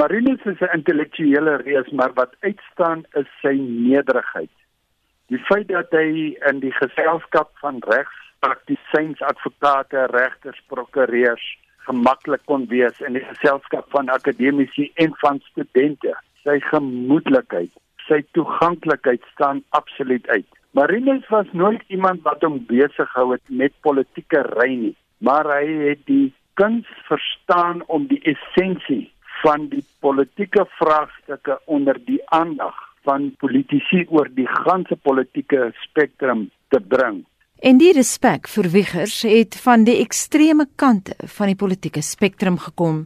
Marinus is 'n intellektuele reus, maar wat uitstaan is sy nederigheid. Die feit dat hy in die geselskap van regspraktisyns, advokate, regters, prokureurs gemaklik kon wees in die geselskap van akademici en van studente, sy gemoedelikheid, sy toeganklikheid staan absoluut uit. Marinus was nooit iemand wat hom besig gehou het met politieke ry nie, maar hy het die kuns verstaan om die essensie van die politieke vraagstukke onder die aandag van politici oor die ganse politieke spektrum te bring. En die respek vir Wiggers het van die ekstreme kante van die politieke spektrum gekom.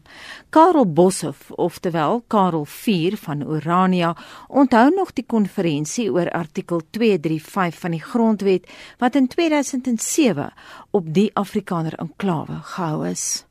Karel Boshoff, oftewel Karel 4 van Orania, onthou nog die konferensie oor artikel 235 van die Grondwet wat in 2007 op die Afrikaner enklawe gehou is.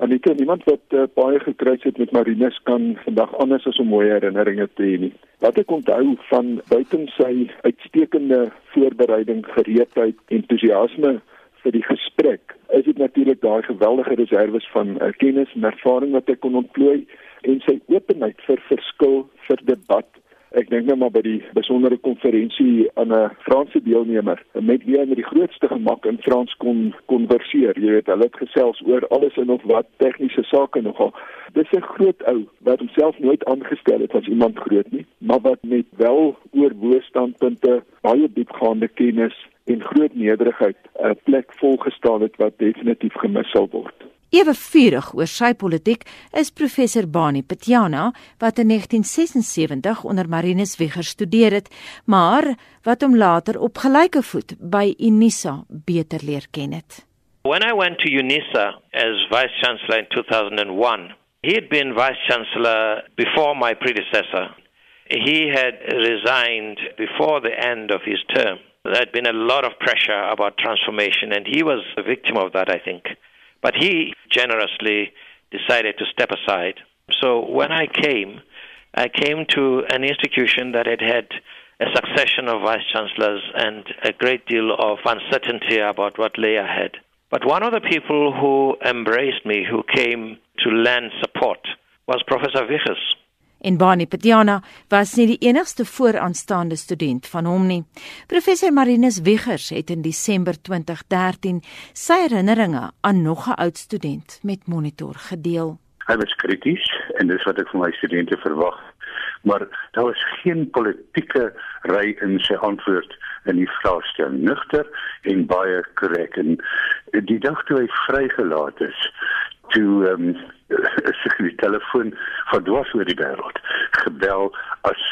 Anita, iemand wat uh, baie gekruis het met Marinus kan vandag anders as 'n mooi herinneringe te hê nie. Wat ek onthou van buiten sy uitstekende voorbereiding, gereedheid, entoesiasme vir die gesprek, is dit natuurlik daai geweldige reserves van uh, kennis en ervaring wat hy kon ontplooi en sy openheid vir verskil, vir debat Ek dink nou maar by die besondere konferensie aan 'n Franse deelnemer met wie hy met die grootste gemak in Frans kon konverseer. Jy weet, hulle het gesels oor alles en nog wat tegniese sake nogal. Dis 'n groot ou wat homself nooit aangestel het as iemand groot nie, maar wat met wel oorwoestandpunte, baie diepgaande kennis en groot nederigheid 'n plek volgestaan het wat definitief gemis sal word. Ewe vurig oor sy politiek is professor Bani Petjana wat in 1976 onder Marinus Wigger studeer het, maar wat hom later op gelyke voet by Unisa beter leer ken het. When I went to Unisa as vice chancellor in 2001, he had been vice chancellor before my predecessor. He had resigned before the end of his term. There had been a lot of pressure about transformation and he was a victim of that I think. But he generously decided to step aside. So when I came, I came to an institution that had had a succession of vice chancellors and a great deal of uncertainty about what lay ahead. But one of the people who embraced me, who came to lend support, was Professor Vichers. En Bani Patiana was nie die enigste vooraanstaande student van hom nie. Professor Marinus Wiggers het in Desember 2013 sy herinneringe aan nog 'n oud student met Monitor gedeel. Hy was krities en dis wat ek van my studente verwag. Maar daar was geen politieke ry in sy antwoord in die vraestel nugter en baie korrek en die dag toe hy vrygelaat is toe um, die telefoon van dwars oor die wêreld gebel as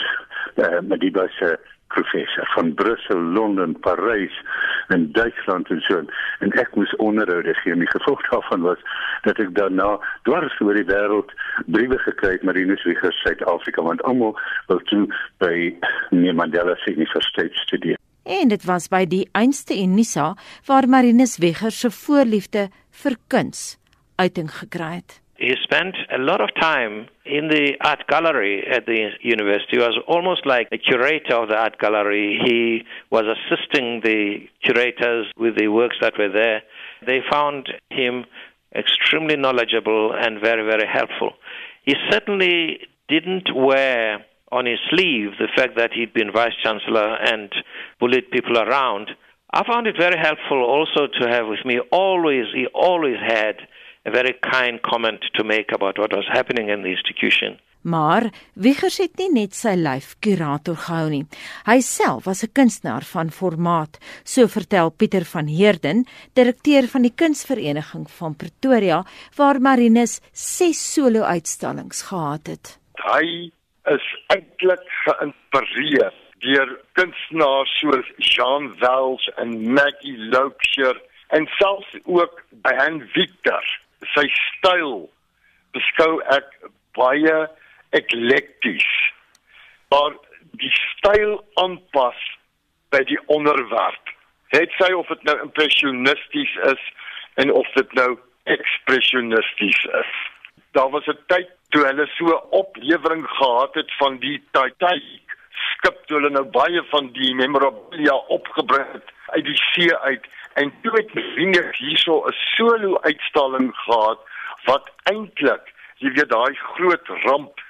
uh, met die baie professor van Brussel, Londen, Parys en Duitsland en so en ek moes onderhoude gee en die gevolg daarvan was dat ek daarna dwars oor die wêreld briewe gekry het Marinus Wieger Suid-Afrika want almal wil toe by Nelson Mandela se universiteit studeer. En dit was by die einste Unisa waar Marinus Wieger se voorliefde vir kuns uiting gekry het. He spent a lot of time in the art gallery at the university. He was almost like a curator of the art gallery. He was assisting the curators with the works that were there. They found him extremely knowledgeable and very, very helpful. He certainly didn't wear on his sleeve the fact that he'd been vice chancellor and bullied people around. I found it very helpful also to have with me always, he always had a very kind comment to make about what was happening in the institution. Maar Wiggers het nie net sy lyf kurator gehou nie. Hy self was 'n kunstenaar van formaat, so vertel Pieter van Heerden, direkteur van die Kunsvereniging van Pretoria, waar Marinus 6 solo-uitstallings gehad het. Hy is eintlik geïnspireer deur kunstenaars soos Jean Wells en Maggie Loubser en selfs ook by Han Victor sy styl beskou ek baie eklekties. Maar die styl aanpas by die onderwerp. Het sy of dit nou impressionisties is en of dit nou ekspressionisties is. Daar was 'n tyd toe hulle so oplewering gehad het van die Titanic skip toe hulle nou baie van die memorabilia opgebring het uit die see uit En toe het Venus hierso 'n solo uitstalling gehad wat eintlik, jy weet daai groot ramp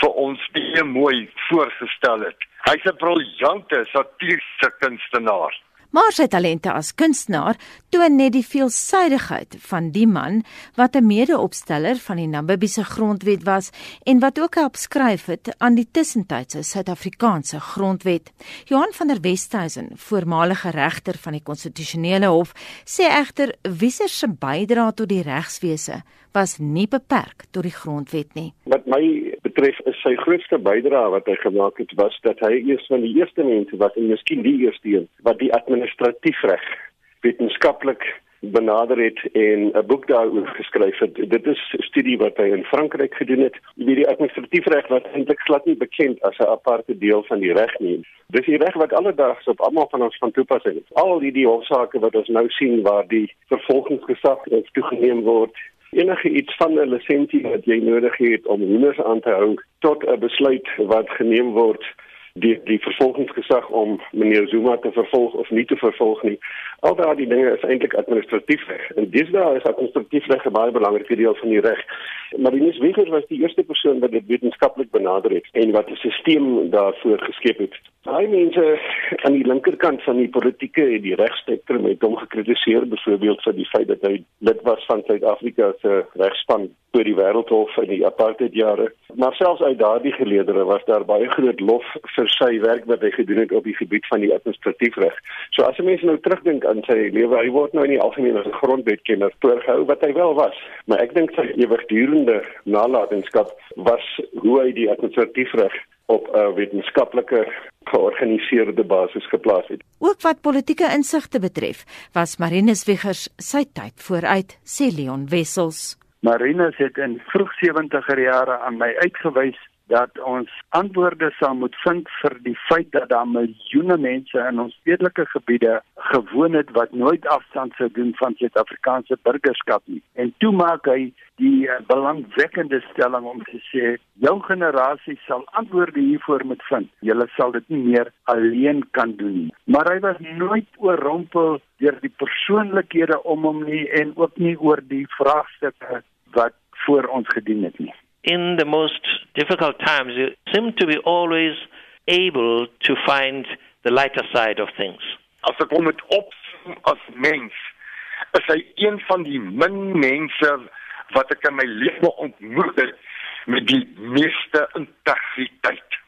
vir ons baie mooi voorgestel het. Hy's 'n briljante satiriese kunstenaar. Maar sy talente as kunstenaar toon net die veelsidigheid van die man wat 'n mede-opsteller van die Namibiese grondwet was en wat ook help skryf het aan die tussentydse Suid-Afrikaanse grondwet. Johan van der Westhuizen, voormalige regter van die konstitusionele hof, sê egter Wieser se bydrae tot die regswese was nie beperk tot die grondwet nie. Wat my betref is sy grootste bydrae wat hy gemaak het was dat hy eers van die eerste mense was en miskien die eerste een wat die administratiefreg wetenskaplik benader het en 'n boek daaroor geskryf het. Dit is 'n studie wat hy in Frankryk gedoen het. Wie die administratiefreg wat eintlik glad nie bekend as 'n aparte deel van die reg nie. Dis die reg wat alledaags op almal van ons van toepassing is. Al die die hofsaake wat ons nou sien waar die vervolgingsgesag toegeneem word enige iets van 'n lisensie wat jy nodig het om hoenders aan te hou tot 'n besluit wat geneem word die die vervolgingsgesag om meneer Zuma te vervolg of nie te vervolg nie. Al daardie dinge is eintlik administratief reg. En dis daar is administratief reg baie belangrike deel van die reg. Maar die Niswiger was die eerste persoon wat dit wetenskaplik benader het en wat 'n stelsel daarvoor geskep het. Daai mense aan die linkerkant van die politieke en die regspektrum het hom gekritiseer byvoorbeeld vir die feit dat hy lid was van Suid-Afrika se regspan oor die wêreldhof in die apartheid jare. Maar selfs uit daardie geleedere was daar baie groot lof vir sy werk wat hy gedoen het op die gebied van die administratiefreg. So as mense nou terugdink aan sy lewe, hy word nou in die algemeen as 'n grondwetkenner voorgehou wat hy wel was. Maar ek dink sy ewigdurende nalatenskap was hoe hy die administratiefreg op 'n wetenskaplike georganiseerde basis geplaas het. Ook wat politieke insigte betref, was Marinus Wiggers sy tyd vooruit, sê Leon Wessels. Marinus het in vroeg 70er jare aan my uitgewys dat ons antwoorde sal moet vind vir die feit dat daar miljoene mense in ons stedelike gebiede gewoon het wat nooit afstand sou doen van Suid-Afrikaanse burgerskap nie. En toe maak hy die uh, belangwekkende stelling om te sê jou generasie sal antwoorde hiervoor moet vind. Julle sal dit nie meer alleen kan doen nie. Maar hy was nooit oorrompel deur die persoonlikhede om hom nie en ook nie oor die vraagstukke wat voor ons gedien het nie. In the most difficult times, you seem to be always able to find the lighter side of things. As ek hom met opsom as mens, is hy een van die min mense wat ek in my lewe ontmoet het met die meeste integriteit.